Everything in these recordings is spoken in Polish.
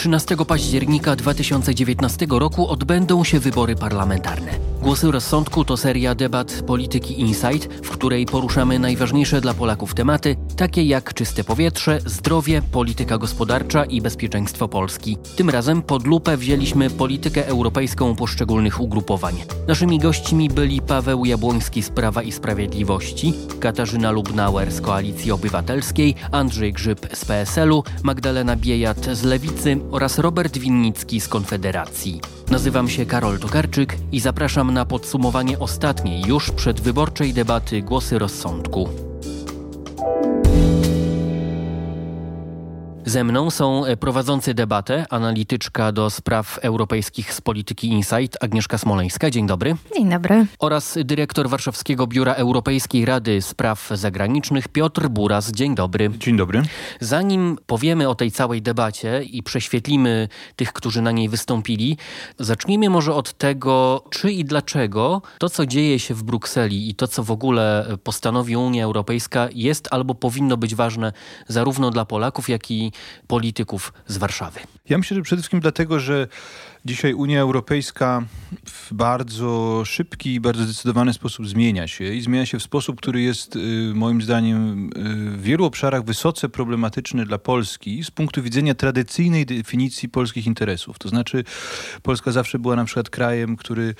Trzynastego października 2019 roku odbędą się wybory parlamentarne. Głosy Rozsądku to seria debat Polityki Insight, w której poruszamy najważniejsze dla Polaków tematy, takie jak czyste powietrze, zdrowie, polityka gospodarcza i bezpieczeństwo Polski. Tym razem pod lupę wzięliśmy politykę europejską poszczególnych ugrupowań. Naszymi gośćmi byli Paweł Jabłoński z Prawa i Sprawiedliwości, Katarzyna Lubnauer z Koalicji Obywatelskiej, Andrzej Grzyb z PSL-u, Magdalena Biejat z Lewicy oraz Robert Winnicki z Konfederacji. Nazywam się Karol Tokarczyk i zapraszam na podsumowanie ostatniej, już przedwyborczej debaty Głosy Rozsądku. Ze mną są e, prowadzący debatę, analityczka do spraw europejskich z polityki Insight Agnieszka Smoleńska. Dzień dobry. Dzień dobry. Oraz dyrektor Warszawskiego Biura Europejskiej Rady Spraw Zagranicznych Piotr Buras. Dzień dobry. Dzień dobry. Zanim powiemy o tej całej debacie i prześwietlimy tych, którzy na niej wystąpili, zacznijmy może od tego, czy i dlaczego to, co dzieje się w Brukseli i to, co w ogóle postanowi Unia Europejska, jest albo powinno być ważne zarówno dla Polaków, jak i polityków z Warszawy? Ja myślę, że przede wszystkim dlatego, że Dzisiaj Unia Europejska w bardzo szybki i bardzo zdecydowany sposób zmienia się i zmienia się w sposób, który jest y, moim zdaniem y, w wielu obszarach wysoce problematyczny dla Polski z punktu widzenia tradycyjnej definicji polskich interesów. To znaczy Polska zawsze była na przykład krajem, który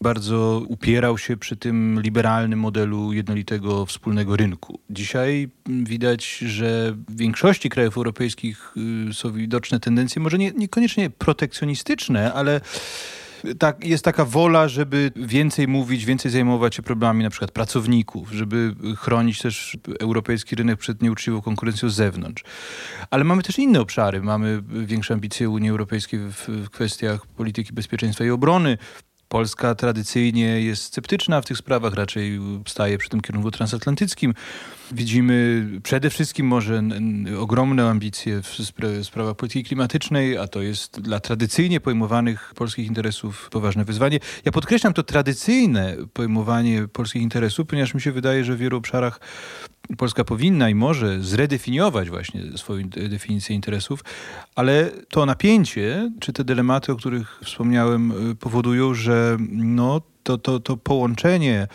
bardzo upierał się przy tym liberalnym modelu jednolitego wspólnego rynku. Dzisiaj widać, że w większości krajów europejskich y, są widoczne tendencje, może nie, niekoniecznie protekcjonistyczne, ale tak, jest taka wola, żeby więcej mówić, więcej zajmować się problemami na przykład pracowników, żeby chronić też europejski rynek przed nieuczciwą konkurencją z zewnątrz. Ale mamy też inne obszary. Mamy większe ambicje Unii Europejskiej w, w kwestiach polityki bezpieczeństwa i obrony. Polska tradycyjnie jest sceptyczna w tych sprawach, raczej staje przy tym kierunku transatlantyckim. Widzimy przede wszystkim może ogromne ambicje w sprawach polityki klimatycznej, a to jest dla tradycyjnie pojmowanych polskich interesów poważne wyzwanie. Ja podkreślam to tradycyjne pojmowanie polskich interesów, ponieważ mi się wydaje, że w wielu obszarach Polska powinna i może zredefiniować właśnie swoją definicję interesów, ale to napięcie, czy te dylematy, o których wspomniałem, powodują, że no, to, to, to połączenie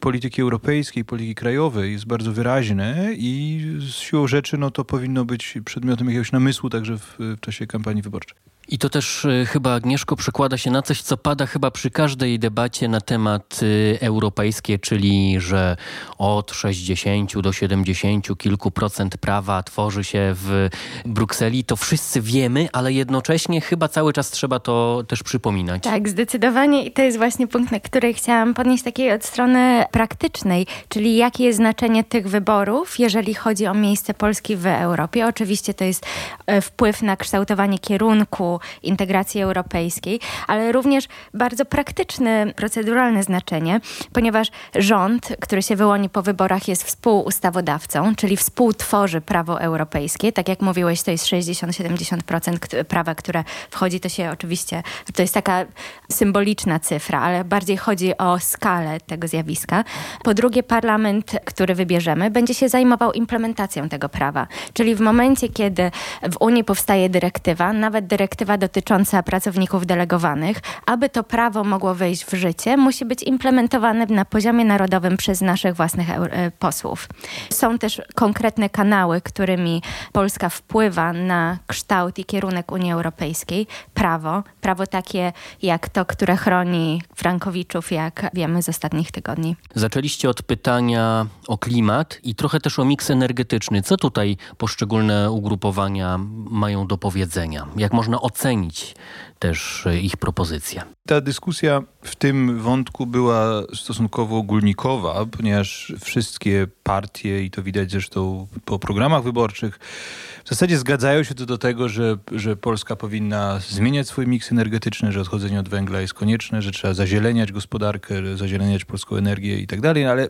polityki europejskiej, polityki krajowej jest bardzo wyraźne i z siłą rzeczy no, to powinno być przedmiotem jakiegoś namysłu także w, w czasie kampanii wyborczej. I to też y, chyba, Agnieszko, przekłada się na coś, co pada chyba przy każdej debacie na temat y, europejskie, czyli że od 60 do 70 kilku procent prawa tworzy się w Brukseli. To wszyscy wiemy, ale jednocześnie chyba cały czas trzeba to też przypominać. Tak, zdecydowanie. I to jest właśnie punkt, na który chciałam podnieść takiej od strony praktycznej, czyli jakie jest znaczenie tych wyborów, jeżeli chodzi o miejsce Polski w Europie. Oczywiście to jest e, wpływ na kształtowanie kierunku integracji europejskiej, ale również bardzo praktyczne, proceduralne znaczenie, ponieważ rząd, który się wyłoni po wyborach, jest współustawodawcą, czyli współtworzy prawo europejskie. Tak jak mówiłeś, to jest 60-70% prawa, które wchodzi, to się oczywiście, to jest taka symboliczna cyfra, ale bardziej chodzi o skalę tego zjawiska. Po drugie, parlament, który wybierzemy, będzie się zajmował implementacją tego prawa. Czyli w momencie, kiedy w Unii powstaje dyrektywa, nawet dyrektywa dyrektywa dotycząca pracowników delegowanych, aby to prawo mogło wejść w życie, musi być implementowane na poziomie narodowym przez naszych własnych e, posłów. Są też konkretne kanały, którymi Polska wpływa na kształt i kierunek Unii Europejskiej. Prawo, prawo takie jak to, które chroni Frankowiczów, jak wiemy z ostatnich tygodni. Zaczęliście od pytania o klimat i trochę też o miks energetyczny. Co tutaj poszczególne ugrupowania mają do powiedzenia? Jak można ocenić ocenić też e, ich propozycje. Ta dyskusja w tym wątku była stosunkowo ogólnikowa, ponieważ wszystkie partie, i to widać zresztą po programach wyborczych, w zasadzie zgadzają się do tego, że, że Polska powinna zmieniać swój miks energetyczny, że odchodzenie od węgla jest konieczne, że trzeba zazieleniać gospodarkę, zazieleniać polską energię i tak dalej, ale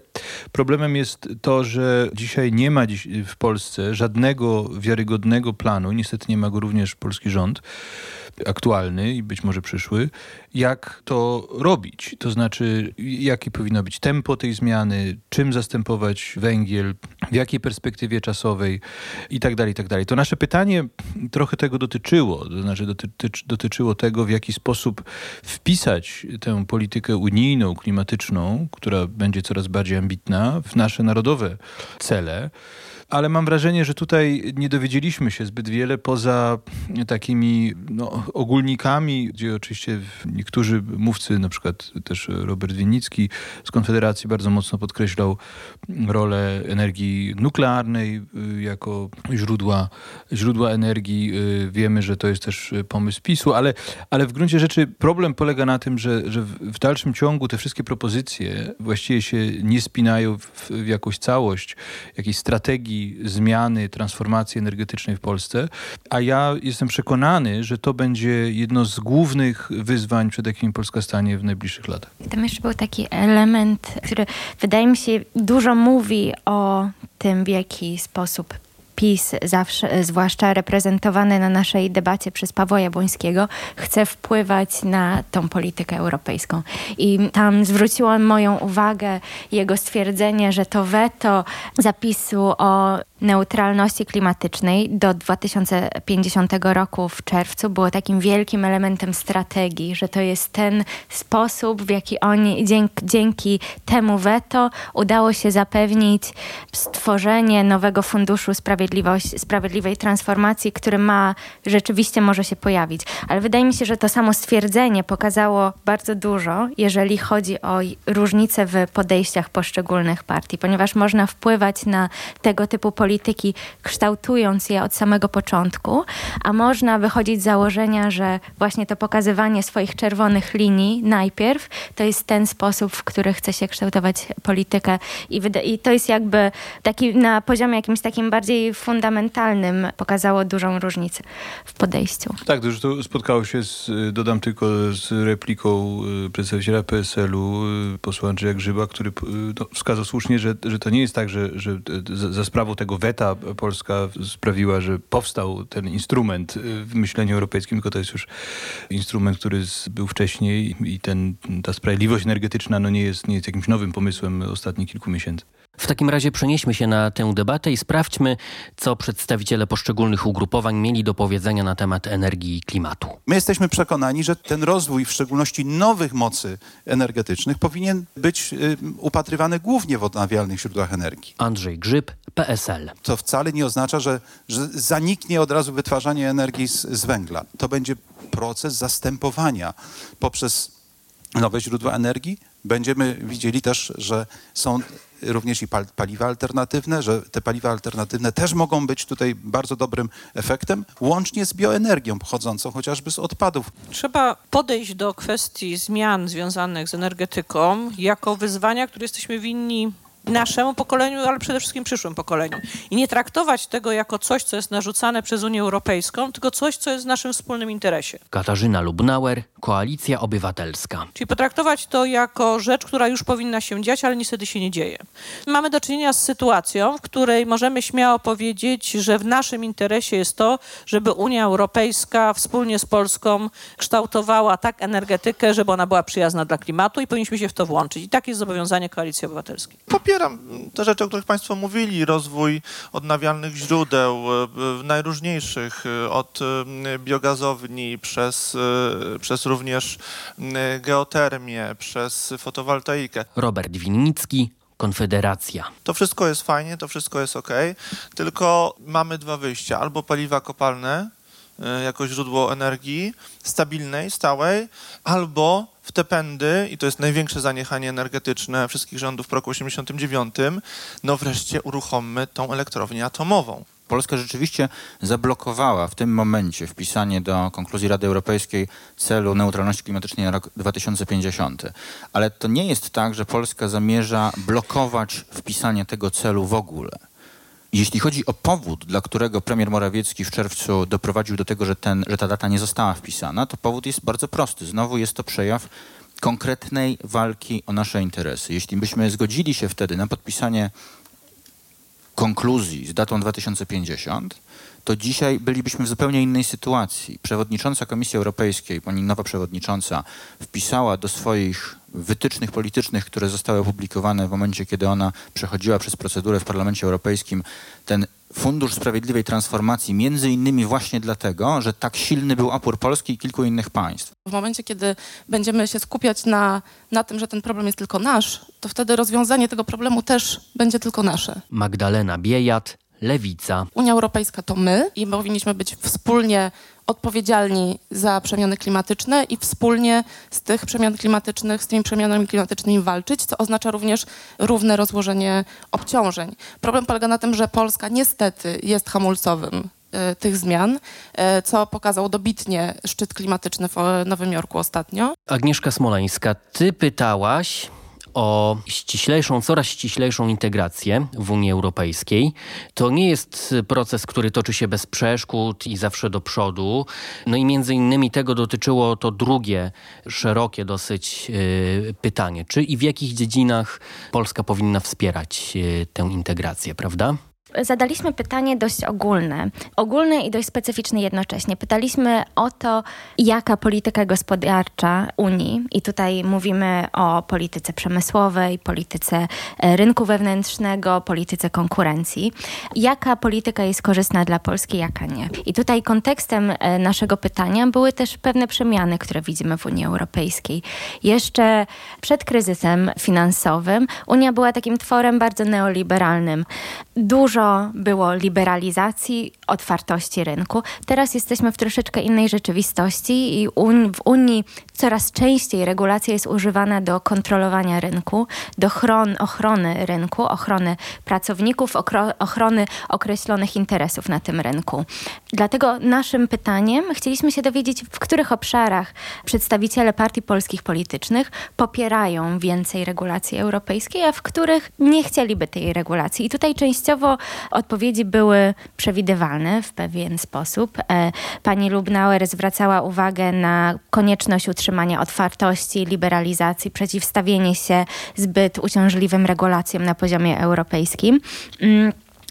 Problemem jest to, że dzisiaj nie ma w Polsce żadnego wiarygodnego planu, niestety nie ma go również polski rząd, aktualny i być może przyszły, jak to robić. To znaczy, jakie powinno być tempo tej zmiany, czym zastępować węgiel, w jakiej perspektywie czasowej? I tak dalej, i tak dalej. To nasze pytanie trochę tego dotyczyło, to znaczy dotyczy, dotyczyło tego, w jaki sposób wpisać tę politykę unijną, klimatyczną, która będzie coraz bardziej ambitna, w nasze narodowe cele ale mam wrażenie, że tutaj nie dowiedzieliśmy się zbyt wiele poza takimi no, ogólnikami, gdzie oczywiście niektórzy mówcy, na przykład też Robert Winnicki z Konfederacji bardzo mocno podkreślał rolę energii nuklearnej y, jako źródła, źródła energii. Y, wiemy, że to jest też pomysł PiSu, ale, ale w gruncie rzeczy problem polega na tym, że, że w dalszym ciągu te wszystkie propozycje właściwie się nie spinają w, w jakąś całość, jakiejś strategii zmiany, transformacji energetycznej w Polsce, a ja jestem przekonany, że to będzie jedno z głównych wyzwań, przed jakimi Polska stanie w najbliższych latach. Tam jeszcze był taki element, który wydaje mi się dużo mówi o tym, w jaki sposób PiS, zawsze, zwłaszcza reprezentowany na naszej debacie przez Pawła Jabłońskiego, chce wpływać na tą politykę europejską. I tam zwróciło moją uwagę jego stwierdzenie, że to weto zapisu o neutralności klimatycznej do 2050 roku w czerwcu było takim wielkim elementem strategii, że to jest ten sposób, w jaki oni dzięki, dzięki temu weto udało się zapewnić stworzenie nowego funduszu sprawiedliwej transformacji, który ma rzeczywiście może się pojawić. Ale wydaje mi się, że to samo stwierdzenie pokazało bardzo dużo, jeżeli chodzi o różnice w podejściach poszczególnych partii, ponieważ można wpływać na tego typu polityki polityki, kształtując je od samego początku, a można wychodzić z założenia, że właśnie to pokazywanie swoich czerwonych linii najpierw to jest ten sposób, w który chce się kształtować politykę i, i to jest jakby taki na poziomie jakimś takim bardziej fundamentalnym pokazało dużą różnicę w podejściu. Tak, to już to spotkało się z, dodam tylko z repliką y, przedstawiciela PSL-u, y, posła Andrzeja Grzyba, który y, no, wskazał słusznie, że, że to nie jest tak, że, że za sprawą tego weta Polska sprawiła, że powstał ten instrument w myśleniu europejskim, tylko to jest już instrument, który był wcześniej i ten, ta sprawiedliwość energetyczna no nie, jest, nie jest jakimś nowym pomysłem ostatnich kilku miesięcy. W takim razie przenieśmy się na tę debatę i sprawdźmy, co przedstawiciele poszczególnych ugrupowań mieli do powiedzenia na temat energii i klimatu. My jesteśmy przekonani, że ten rozwój, w szczególności nowych mocy energetycznych, powinien być y, upatrywany głównie w odnawialnych źródłach energii. Andrzej Grzyb, PSL. To wcale nie oznacza, że, że zaniknie od razu wytwarzanie energii z, z węgla. To będzie proces zastępowania poprzez nowe źródła energii. Będziemy widzieli też, że są również i paliwa alternatywne, że te paliwa alternatywne też mogą być tutaj bardzo dobrym efektem, łącznie z bioenergią pochodzącą chociażby z odpadów. Trzeba podejść do kwestii zmian związanych z energetyką jako wyzwania, które jesteśmy winni naszemu pokoleniu, ale przede wszystkim przyszłym pokoleniu. I nie traktować tego jako coś, co jest narzucane przez Unię Europejską, tylko coś, co jest w naszym wspólnym interesie. Katarzyna Lubnauer, Koalicja Obywatelska. Czyli potraktować to jako rzecz, która już powinna się dziać, ale niestety się nie dzieje. Mamy do czynienia z sytuacją, w której możemy śmiało powiedzieć, że w naszym interesie jest to, żeby Unia Europejska wspólnie z Polską kształtowała tak energetykę, żeby ona była przyjazna dla klimatu i powinniśmy się w to włączyć. I takie jest zobowiązanie Koalicji Obywatelskiej. Te rzeczy, o których Państwo mówili, rozwój odnawialnych źródeł, e, najróżniejszych, e, od e, biogazowni przez, przez również geotermię, przez fotowoltaikę. Robert Winnicki, Konfederacja. To wszystko jest fajnie, to wszystko jest ok, tylko mamy dwa wyjścia. Albo paliwa kopalne jako źródło energii stabilnej, stałej, albo w te pędy, i to jest największe zaniechanie energetyczne wszystkich rządów w roku 89, no wreszcie uruchommy tą elektrownię atomową. Polska rzeczywiście zablokowała w tym momencie wpisanie do konkluzji Rady Europejskiej celu neutralności klimatycznej na rok 2050. Ale to nie jest tak, że Polska zamierza blokować wpisanie tego celu w ogóle. Jeśli chodzi o powód, dla którego premier Morawiecki w czerwcu doprowadził do tego, że, ten, że ta data nie została wpisana, to powód jest bardzo prosty. Znowu jest to przejaw konkretnej walki o nasze interesy. Jeśli byśmy zgodzili się wtedy na podpisanie konkluzji z datą 2050, to dzisiaj bylibyśmy w zupełnie innej sytuacji. Przewodnicząca Komisji Europejskiej, pani nowa przewodnicząca, wpisała do swoich wytycznych politycznych, które zostały opublikowane w momencie, kiedy ona przechodziła przez procedurę w Parlamencie Europejskim, ten Fundusz Sprawiedliwej Transformacji, między innymi właśnie dlatego, że tak silny był opór Polski i kilku innych państw. W momencie, kiedy będziemy się skupiać na, na tym, że ten problem jest tylko nasz, to wtedy rozwiązanie tego problemu też będzie tylko nasze. Magdalena Biejat, Lewica. Unia Europejska to my i powinniśmy być wspólnie odpowiedzialni za przemiany klimatyczne i wspólnie z tych przemian klimatycznych, z tymi przemianami klimatycznymi walczyć, co oznacza również równe rozłożenie obciążeń. Problem polega na tym, że Polska niestety jest hamulcowym e, tych zmian, e, co pokazał dobitnie szczyt klimatyczny w Nowym Jorku ostatnio. Agnieszka Smoleńska, ty pytałaś o ściślejszą, coraz ściślejszą integrację w Unii Europejskiej. To nie jest proces, który toczy się bez przeszkód i zawsze do przodu. No i między innymi tego dotyczyło to drugie, szerokie dosyć yy, pytanie. Czy i w jakich dziedzinach Polska powinna wspierać yy, tę integrację, prawda? Zadaliśmy pytanie dość ogólne, ogólne i dość specyficzne jednocześnie. Pytaliśmy o to, jaka polityka gospodarcza Unii, i tutaj mówimy o polityce przemysłowej, polityce e, rynku wewnętrznego, polityce konkurencji, jaka polityka jest korzystna dla Polski, jaka nie. I tutaj kontekstem e, naszego pytania były też pewne przemiany, które widzimy w Unii Europejskiej. Jeszcze przed kryzysem finansowym Unia była takim tworem bardzo neoliberalnym. Dużo dużo było liberalizacji, otwartości rynku. Teraz jesteśmy w troszeczkę innej rzeczywistości i w Unii coraz częściej regulacja jest używana do kontrolowania rynku, do chron, ochrony rynku, ochrony pracowników, ochrony określonych interesów na tym rynku. Dlatego naszym pytaniem chcieliśmy się dowiedzieć, w których obszarach przedstawiciele partii polskich politycznych popierają więcej regulacji europejskiej, a w których nie chcieliby tej regulacji. I tutaj częściowo odpowiedzi były przewidywalne w pewien sposób. E, pani Lubnauer zwracała uwagę na konieczność utrzymania otwartości, liberalizacji, przeciwstawienie się zbyt uciążliwym regulacjom na poziomie europejskim.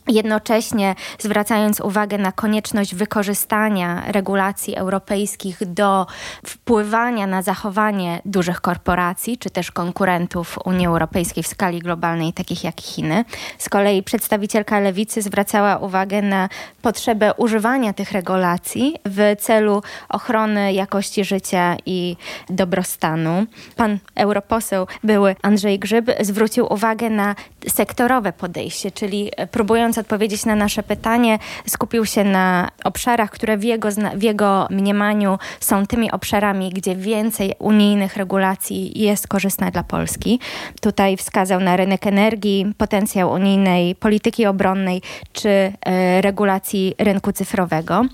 Jednocześnie zwracając uwagę na konieczność wykorzystania regulacji europejskich do wpływania na zachowanie dużych korporacji, czy też konkurentów Unii Europejskiej w skali globalnej, takich jak Chiny. Z kolei przedstawicielka lewicy zwracała uwagę na potrzebę używania tych regulacji w celu ochrony jakości życia i dobrostanu. Pan europoseł były Andrzej Grzyb zwrócił uwagę na sektorowe podejście, czyli próbując odpowiedzieć na nasze pytanie, skupił się na obszarach, które w jego, w jego mniemaniu są tymi obszarami, gdzie więcej unijnych regulacji jest korzystne dla Polski. Tutaj wskazał na rynek energii, potencjał unijnej polityki obronnej czy e, regulacji rynku cyfrowego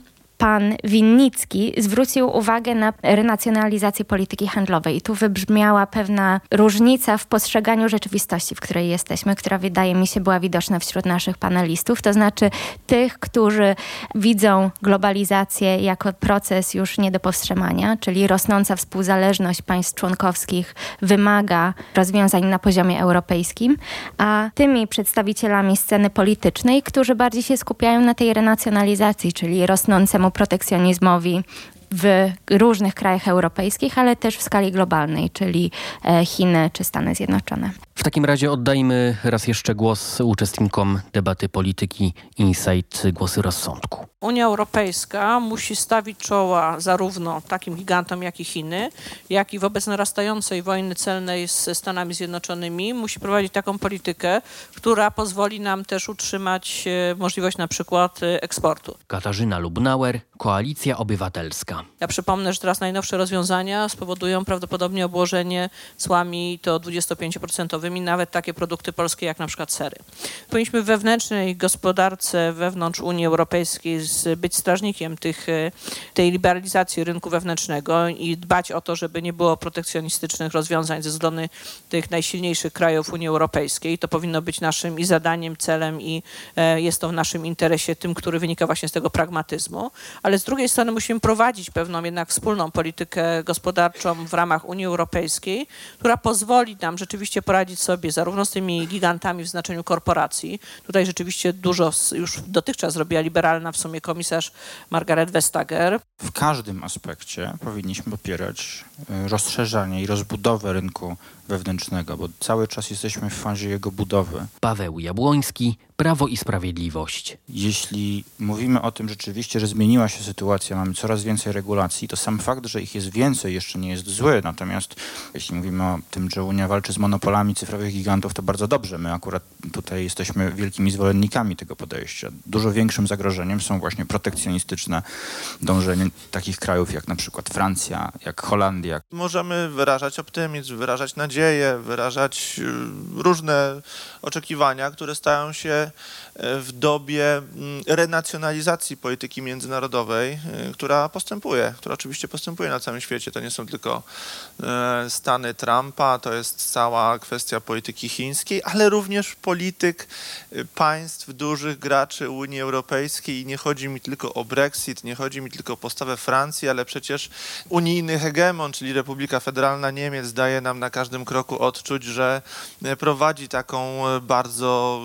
pan Winnicki zwrócił uwagę na renacjonalizację polityki handlowej. I tu wybrzmiała pewna różnica w postrzeganiu rzeczywistości, w której jesteśmy, która wydaje mi się była widoczna wśród naszych panelistów. To znaczy tych, którzy widzą globalizację jako proces już nie do powstrzymania, czyli rosnąca współzależność państw członkowskich wymaga rozwiązań na poziomie europejskim, a tymi przedstawicielami sceny politycznej, którzy bardziej się skupiają na tej renacjonalizacji, czyli rosnącemu protekcjonizmowi w różnych krajach europejskich, ale też w skali globalnej, czyli e, Chiny czy Stany Zjednoczone. W takim razie oddajmy raz jeszcze głos uczestnikom debaty polityki Insight Głosy Rozsądku. Unia Europejska musi stawić czoła zarówno takim gigantom jak i Chiny, jak i wobec narastającej wojny celnej z Stanami Zjednoczonymi musi prowadzić taką politykę, która pozwoli nam też utrzymać e, możliwość na przykład e, eksportu. Katarzyna Lubnauer, Koalicja Obywatelska. Ja przypomnę, że teraz najnowsze rozwiązania spowodują prawdopodobnie obłożenie cłami to 25% handlowymi, nawet takie produkty polskie jak na przykład sery. Powinniśmy w wewnętrznej gospodarce wewnątrz Unii Europejskiej być strażnikiem tych, e, tej liberalizacji rynku wewnętrznego i dbać o to, żeby nie było protekcjonistycznych rozwiązań ze strony tych najsilniejszych krajów Unii Europejskiej. To powinno być naszym i zadaniem, celem i e, jest to w naszym interesie, tym, który wynika właśnie z tego pragmatyzmu. Ale z drugiej strony musimy prowadzić pewną jednak wspólną politykę gospodarczą w ramach Unii Europejskiej, która pozwoli nam rzeczywiście poradzić sobie zarówno z tymi gigantami w znaczeniu korporacji. Tutaj rzeczywiście dużo już dotychczas zrobiła liberalna w sumie komisarz Margaret Vestager. W każdym aspekcie powinniśmy popierać e, rozszerzanie i rozbudowę rynku wewnętrznego, bo cały czas jesteśmy w fazie jego budowy. Paweł Jabłoński, Prawo i Sprawiedliwość. Jeśli mówimy o tym rzeczywiście, że zmieniła się sytuacja, mamy coraz więcej regulacji, to sam fakt, że ich jest więcej jeszcze nie jest zły. Natomiast jeśli mówimy o tym, że Unia walczy z monopolami cyfrowych gigantów, to bardzo dobrze. My akurat tutaj jesteśmy wielkimi zwolennikami tego podejścia. Dużo większym zagrożeniem są właśnie protekcjonistyczne dążenia takich krajów jak na przykład Francja, jak Holandia. Możemy wyrażać optymizm, wyrażać nadzieję, wyrażać y, różne oczekiwania, które stają się e, w dobie mm, renacjonalizacji polityki międzynarodowej, y, która postępuje, która oczywiście postępuje na całym świecie. To nie są tylko Stany Trumpa, to jest cała kwestia polityki chińskiej, ale również polityk y, państw, dużych graczy Unii Europejskiej i nie chodzi mi tylko o Brexit, nie chodzi mi tylko o postawę Francji, ale przecież unijny hegemon, czyli Republika Federalna Niemiec daje nam na każdym kroku odczuć, że e, prowadzi taką e, bardzo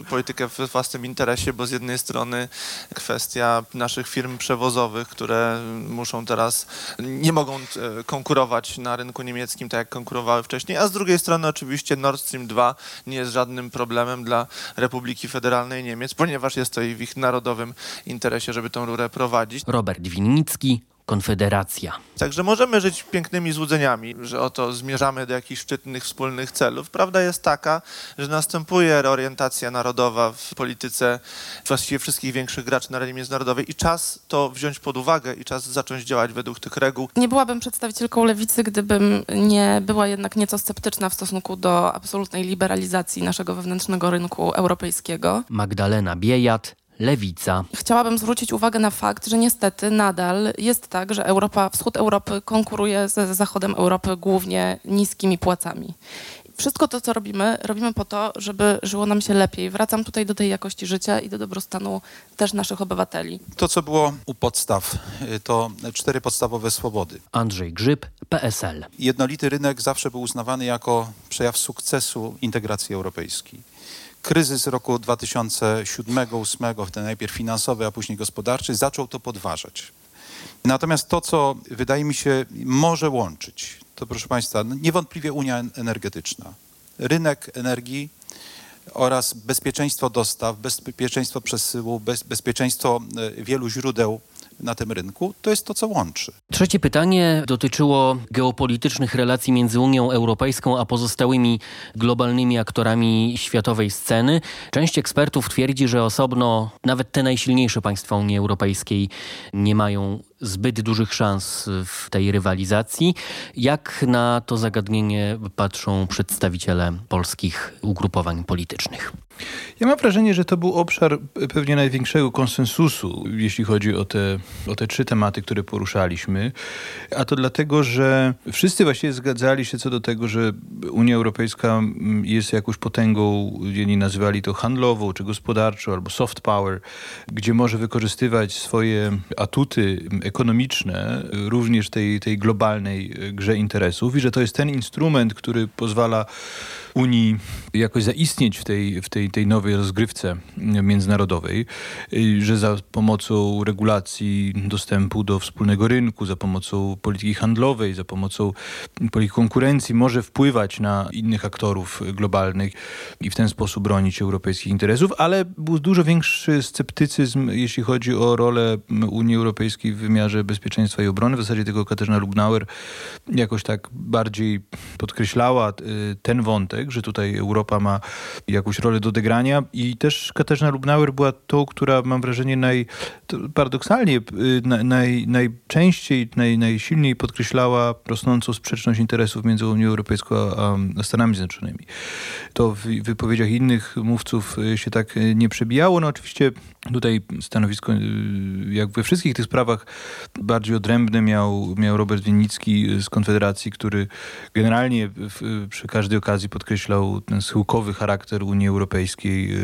e, politykę w własnym interesie, bo z jednej strony kwestia naszych firm przewozowych, które muszą teraz, nie mogą konkurować na rynku niemieckim tak jak konkurowały wcześniej, a z drugiej strony oczywiście Nord Stream 2 nie jest żadnym problemem dla Republiki Federalnej Niemiec, ponieważ jest to w ich narodowym interesie, żeby tą rurę prowadzić. Robert Winnicki, Konfederacja. Także możemy żyć pięknymi złudzeniami, że oto zmierzamy do jakichś szczytnych wspólnych celów. Prawda jest taka, że następuje reorientacja narodowa w polityce właściwie wszystkich większych graczy na arenie międzynarodowej i czas to wziąć pod uwagę i czas zacząć działać według tych reguł. Nie byłabym przedstawicielką lewicy, gdybym nie była jednak nieco sceptyczna w stosunku do absolutnej liberalizacji naszego wewnętrznego rynku europejskiego. Magdalena Biejat, Lewica. Chciałabym zwrócić uwagę na fakt, że niestety nadal jest tak, że Europa, wschód Europy konkuruje ze zachodem Europy głównie niskimi płacami. Wszystko to, co robimy, robimy po to, żeby żyło nam się lepiej. Wracam tutaj do tej jakości życia i do dobrostanu też naszych obywateli. To, co było u podstaw, y, to cztery podstawowe swobody. Andrzej Grzyb, PSL. Jednolity rynek zawsze był uznawany jako przejaw sukcesu integracji europejskiej kryzys roku 2007-2008, ten najpierw finansowy, a później gospodarczy, zaczął to podważać. Natomiast to, co wydaje mi się może łączyć, to proszę Państwa, no niewątpliwie Unia Energetyczna. Rynek energii oraz bezpieczeństwo dostaw, bezpieczeństwo przesyłu, bez, bezpieczeństwo e, wielu źródeł na tym rynku, to jest to, co łączy. Trzecie pytanie dotyczyło geopolitycznych relacji między Unią Europejską a pozostałymi globalnymi aktorami światowej sceny. Część ekspertów twierdzi, że osobno nawet te najsilniejsze państwa Unii Europejskiej nie mają zbyt dużych szans w tej rywalizacji. Jak na to zagadnienie patrzą przedstawiciele polskich ugrupowań politycznych? Ja mam wrażenie, że to był obszar pewnie największego konsensusu, jeśli chodzi o te, o te trzy tematy, które poruszaliśmy. A to dlatego, że wszyscy właściwie zgadzali się co do tego, że Unia Europejska jest jakąś potęgą, jedni nazywali to handlową, czy gospodarczą, albo soft power, gdzie może wykorzystywać swoje atuty ekonomiczne również tej, tej globalnej grze interesów i że to jest ten instrument, który pozwala Unii jakoś zaistnieć w tej, w tej, tej nowej rozgrywce międzynarodowej, że za pomocą regulacji dostępu do wspólnego rynku, za pomocą polityki handlowej, za pomocą polityki konkurencji może wpływać na innych aktorów globalnych i w ten sposób bronić europejskich interesów, ale był dużo większy sceptycyzm, jeśli chodzi o rolę Unii Europejskiej w wymiarze bezpieczeństwa i obrony. W zasadzie tylko Katarzyna Lubnauer jakoś tak bardziej podkreślała y, ten wątek, że tutaj Europa ma jakąś rolę do odegrania i też Katarzyna Lubnauer była tą, która mam wrażenie naj, paradoksalnie y, naj, najczęściej, naj, najsilniej podkreślała rosnącą sprzeczność interesów między Unią Europejską a Stanami Zjednoczonymi. To w wypowiedziach innych mówców y, się tak nie przebijało. No oczywiście tutaj stanowisko, jak we wszystkich tych sprawach, bardziej odrębne miał, miał Robert Winnicki z Konfederacji, który generalnie przy każdej okazji podkreślał ten schyłkowy charakter Unii Europejskiej,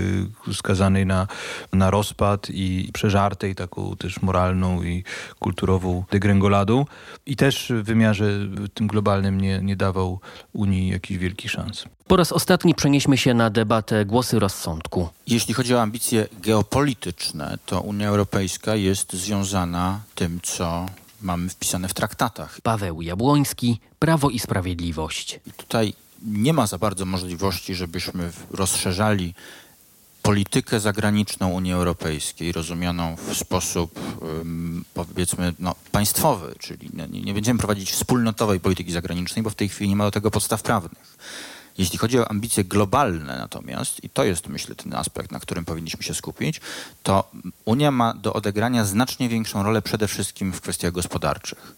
y, skazanej na, na rozpad i przeżartej taką też moralną i kulturową degrengoladą. I też w wymiarze tym globalnym nie, nie dawał Unii jakichś wielkich szans. Po raz ostatni przenieśmy się na debatę głosy rozsądku. Jeśli chodzi o ambicje geopolityczne, to Unia Europejska jest związana tym, co mamy wpisane w traktatach. Paweł Jabłoński, Prawo i Sprawiedliwość. I tutaj nie ma za bardzo możliwości, żebyśmy rozszerzali politykę zagraniczną Unii Europejskiej, rozumianą w sposób powiedzmy no, państwowy, czyli nie, nie będziemy prowadzić wspólnotowej polityki zagranicznej, bo w tej chwili nie ma do tego podstaw prawnych. Jeśli chodzi o ambicje globalne natomiast, i to jest myślę ten aspekt, na którym powinniśmy się skupić, to Unia ma do odegrania znacznie większą rolę przede wszystkim w kwestiach gospodarczych.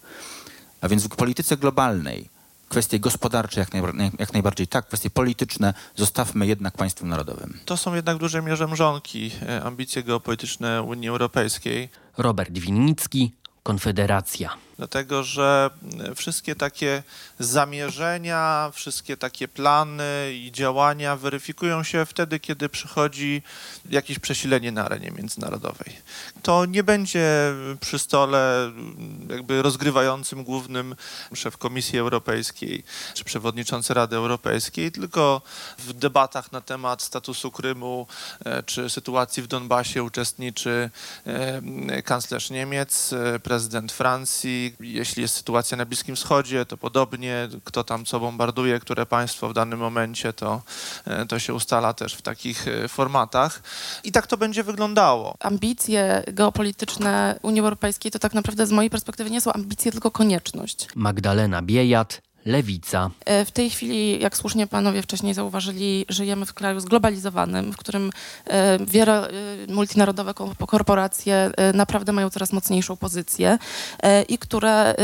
A więc w polityce globalnej kwestie gospodarcze jak, naj, jak, najbardziej tak, kwestie polityczne zostawmy jednak państwem narodowym. To są jednak w dużej mierze mrzonki, e, ambicje geopolityczne Unii Europejskiej. Robert Winnicki, Konfederacja dlatego że e, wszystkie takie zamierzenia, wszystkie takie plany i działania weryfikują się wtedy, kiedy przychodzi jakieś przesilenie na arenie międzynarodowej. To nie będzie przy stole jakby rozgrywającym głównym szef Komisji Europejskiej czy przewodniczący Rady Europejskiej, tylko w debatach na temat statusu Krymu e, czy sytuacji w Donbasie uczestniczy e, kanclerz Niemiec, prezydent Francji, jeśli jest sytuacja na Bliskim Wschodzie, to podobnie, kto tam co bombarduje, które państwo w danym momencie, to, e, to się ustala też w takich e, formatach. I tak to będzie wyglądało. Ambicje geopolityczne Unii Europejskiej to tak naprawdę z mojej perspektywy nie są ambicje, tylko konieczność. Magdalena Biejat, Lewica. E, w tej chwili, jak słusznie panowie wcześniej zauważyli, żyjemy w kraju zglobalizowanym, w którym e, wiele e, multinarodowe korporacje naprawdę mają coraz mocniejszą pozycję i które,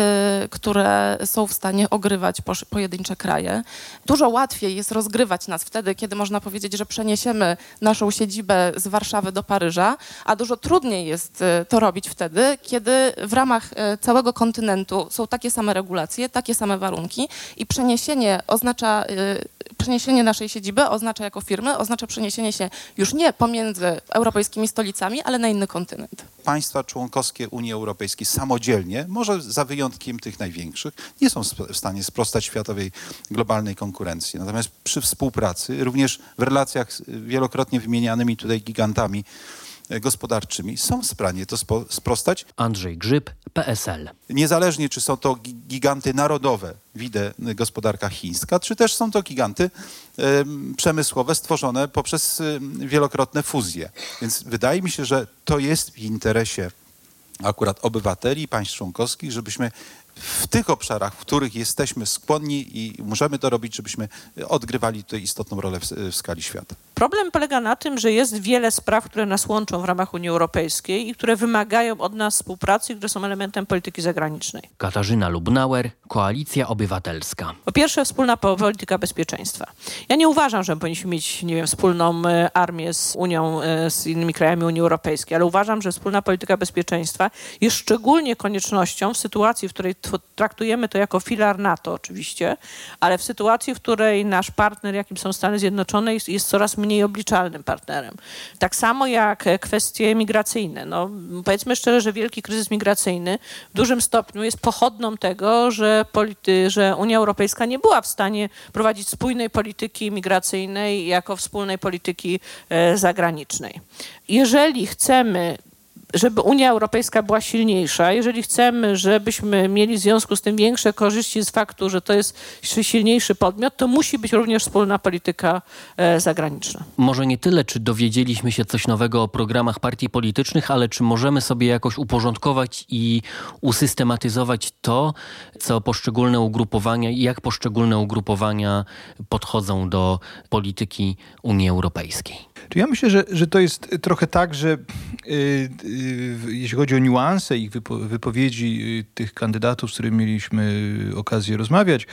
które są w stanie ogrywać pojedyncze kraje. Dużo łatwiej jest rozgrywać nas wtedy, kiedy można powiedzieć, że przeniesiemy naszą siedzibę z Warszawy do Paryża, a dużo trudniej jest to robić wtedy, kiedy w ramach całego kontynentu są takie same regulacje, takie same warunki i przeniesienie oznacza, y, przeniesienie naszej siedziby oznacza jako firmy, oznacza przeniesienie się już nie pomiędzy europejskimi stolicami, ale na inny kontynent. Państwa członkowskie Unii Europejskiej samodzielnie, może za wyjątkiem tych największych, nie są w stanie sprostać światowej globalnej konkurencji. Natomiast przy współpracy, również w relacjach z wielokrotnie wymienianymi tutaj gigantami, gospodarczymi są w stanie to sprostać. Andrzej Grzyb, PSL. Niezależnie, czy są to giganty narodowe, widzę gospodarka chińska, czy też są to giganty y, przemysłowe stworzone poprzez y, wielokrotne fuzje. Więc wydaje mi się, że to jest w interesie akurat obywateli państw członkowskich, żebyśmy w tych obszarach, w których jesteśmy skłonni i możemy to robić, żebyśmy odgrywali tutaj istotną rolę w, w, skali świata. Problem polega na tym, że jest wiele spraw, które nas łączą w ramach Unii Europejskiej i które wymagają od nas współpracy, które są elementem polityki zagranicznej. Katarzyna Lubnauer, Koalicja Obywatelska. Po pierwsze, wspólna polityka bezpieczeństwa. Ja nie uważam, że powinniśmy mieć, nie wiem, wspólną e, armię z Unią, e, z innymi krajami Unii Europejskiej, ale uważam, że wspólna polityka bezpieczeństwa jest szczególnie koniecznością w sytuacji, w której traktujemy to jako filar NATO oczywiście, ale w sytuacji, w której nasz partner, jakim są Stany Zjednoczone, jest, jest coraz mniej obliczalnym partnerem. Tak samo jak kwestie migracyjne. No, powiedzmy szczerze, że wielki kryzys migracyjny w dużym stopniu jest pochodną tego, że, że Unia Europejska nie była w stanie prowadzić spójnej polityki migracyjnej jako wspólnej polityki e, zagranicznej. Jeżeli chcemy żeby Unia Europejska była silniejsza, jeżeli chcemy, żebyśmy mieli w związku z tym większe korzyści z faktu, że to jest silniejszy podmiot, to musi być również wspólna polityka e, zagraniczna. Może nie tyle, czy dowiedzieliśmy się coś nowego o programach partii politycznych, ale czy możemy sobie jakoś uporządkować i usystematyzować to, co poszczególne ugrupowania i jak poszczególne ugrupowania podchodzą do polityki Unii Europejskiej. Ja myślę, że, że to jest trochę tak, że yy, yy, jeśli chodzi o niuanse ich wypo, wypowiedzi yy, tych kandydatów, z którymi mieliśmy okazję rozmawiać,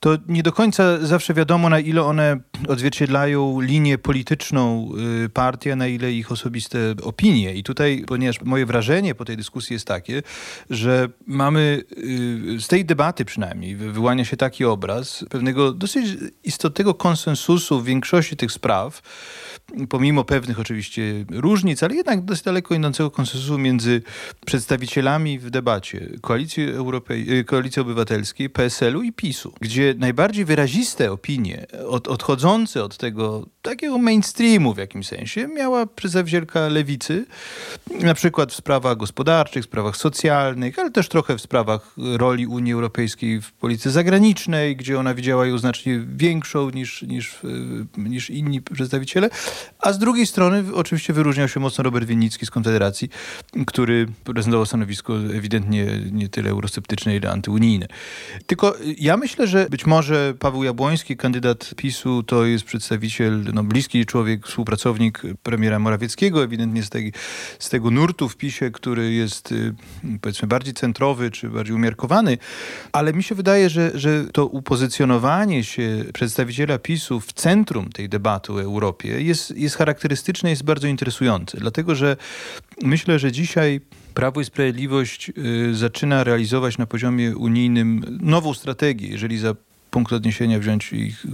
to nie do końca zawsze wiadomo, na ile one odzwierciedlają linię polityczną y, partii, a na ile ich osobiste opinie. I tutaj, ponieważ moje wrażenie po tej dyskusji jest takie, że mamy y, z tej debaty przynajmniej wyłania się taki obraz pewnego dosyć istotnego konsensusu w większości tych spraw, pomimo pewnych oczywiście różnic, ale jednak dosyć daleko idącego konsensusu między przedstawicielami w debacie Koalicji, Europej Koalicji Obywatelskiej, PSL-u i PiSu, gdzie najbardziej wyraziste opinie od, odchodzące od tego takiego mainstreamu w jakimś sensie miała przedstawicielka lewicy, na przykład w sprawach gospodarczych, sprawach socjalnych, ale też trochę w sprawach roli Unii Europejskiej w polityce zagranicznej, gdzie ona widziała ją znacznie większą niż, niż, niż inni przedstawiciele. A z drugiej strony oczywiście wyróżniał się mocno Robert Winnicki z Konfederacji, który prezentował stanowisko ewidentnie nie tyle eurosceptyczne, ile antyunijne. Tylko ja myślę, że być może Paweł Jabłoński, kandydat PiSu, to jest przedstawiciel, no, bliski człowiek, współpracownik premiera Morawieckiego, ewidentnie z, tej, z tego nurtu w PiSie, który jest y, powiedzmy bardziej centrowy czy bardziej umiarkowany, ale mi się wydaje, że, że to upozycjonowanie się przedstawiciela PiSu w centrum tej debaty o Europie jest, jest charakterystyczne, jest bardzo interesujące, dlatego że myślę, że dzisiaj Prawo i Sprawiedliwość y, zaczyna realizować na poziomie unijnym nową strategię, jeżeli za punkt odniesienia wziąć ich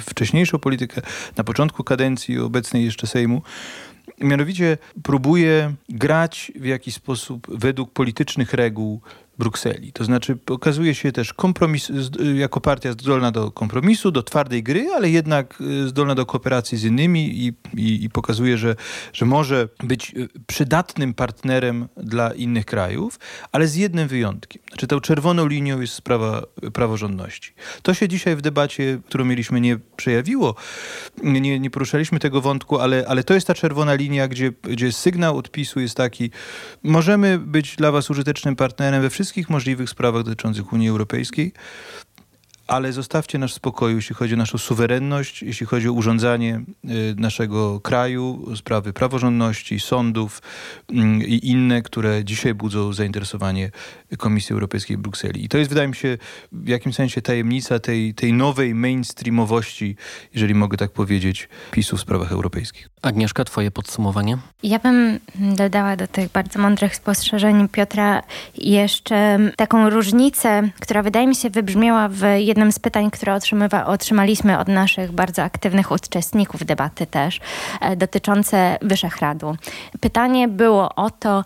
wcześniejszą politykę na początku kadencji obecnej jeszcze Sejmu. Mianowicie próbuje grać w jakiś sposób według politycznych reguł Brukseli. To znaczy okazuje się też kompromis, jako partia zdolna do kompromisu, do twardej gry, ale jednak y, zdolna do kooperacji z innymi i, i, i pokazuje, że, że może być y, przydatnym partnerem dla innych krajów, ale z jednym wyjątkiem. Znaczy tą czerwoną linią jest sprawa praworządności. To się dzisiaj w debacie, którą mieliśmy, nie przejawiło. Nie, nie poruszaliśmy tego wątku, ale, ale to jest ta czerwona linia, gdzie, gdzie sygnał odpisu jest taki, możemy być dla was użytecznym partnerem we wszystkich wszystkich możliwych sprawach dotyczących Unii Europejskiej, ale zostawcie nas w spokoju, jeśli chodzi o naszą suwerenność, jeśli chodzi o urządzanie y, naszego kraju, sprawy praworządności, sądów mm, i inne, które dzisiaj budzą zainteresowanie Komisji Europejskiej w Brukseli. I to jest, wydaje mi się, w jakimś sensie tajemnica tej, tej nowej mainstreamowości, jeżeli mogę tak powiedzieć, PiSu w sprawach europejskich. Agnieszka, twoje podsumowanie? Ja bym dodała do tych bardzo mądrych spostrzeżeń Piotra jeszcze taką różnicę, która wydaje mi się wybrzmiała w jednym z pytań, które otrzymywa, otrzymaliśmy od naszych bardzo aktywnych uczestników debaty też, e, dotyczące Wyszehradu. Pytanie było o to,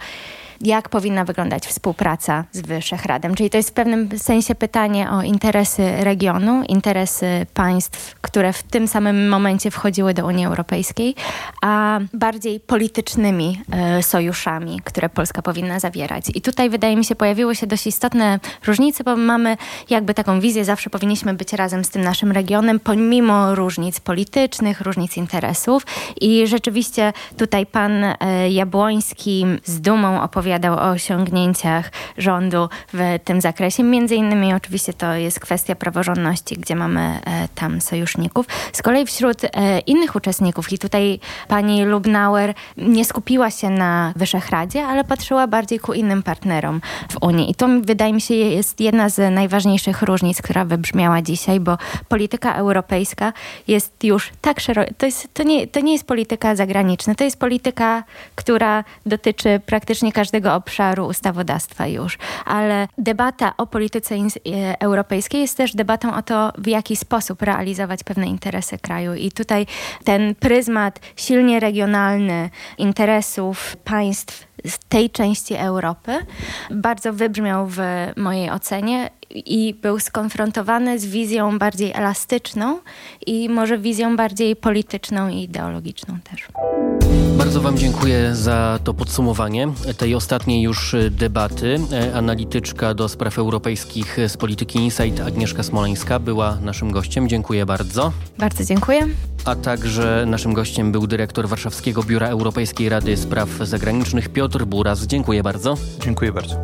jak powinna wyglądać współpraca z Wyszehradem. Czyli to jest w pewnym sensie pytanie o interesy regionu, interesy państw, które w tym samym momencie wchodziły do Unii Europejskiej, a bardziej politycznymi e, sojuszami, które Polska powinna zawierać. I tutaj wydaje mi się pojawiły się dość istotne różnice, bo mamy jakby taką wizję, zawsze powinniśmy być razem z tym naszym regionem, pomimo różnic politycznych, różnic interesów. I rzeczywiście tutaj pan e, Jabłoński z dumą opowiada opowiadał o osiągnięciach rządu w tym zakresie. Między innymi oczywiście to jest kwestia praworządności, gdzie mamy e, tam sojuszników. Z kolei wśród e, innych uczestników i tutaj pani Lubnauer nie skupiła się na Wyszehradzie, ale patrzyła bardziej ku innym partnerom w Unii. I to wydaje mi się jest jedna z najważniejszych różnic, która wybrzmiała dzisiaj, bo polityka europejska jest już tak szeroka. To, to, nie, to nie jest polityka zagraniczna, to jest polityka, która dotyczy praktycznie każdego tego obszaru ustawodawstwa już, ale debata o polityce e, europejskiej jest też debatą o to, w jaki sposób realizować pewne interesy kraju. I tutaj ten pryzmat silnie regionalny interesów państw z tej części Europy. Bardzo wybrzmiał w mojej ocenie i był skonfrontowany z wizją bardziej elastyczną i może wizją bardziej polityczną i ideologiczną też. Bardzo Wam dziękuję za to podsumowanie tej ostatniej już debaty. Analityczka do spraw europejskich z polityki Insight Agnieszka Smoleńska była naszym gościem. Dziękuję bardzo. Bardzo dziękuję. A także naszym gościem był dyrektor Warszawskiego Biura Europejskiej Rady Spraw Zagranicznych Piotr Buras. Dziękuję bardzo. Dziękuję bardzo.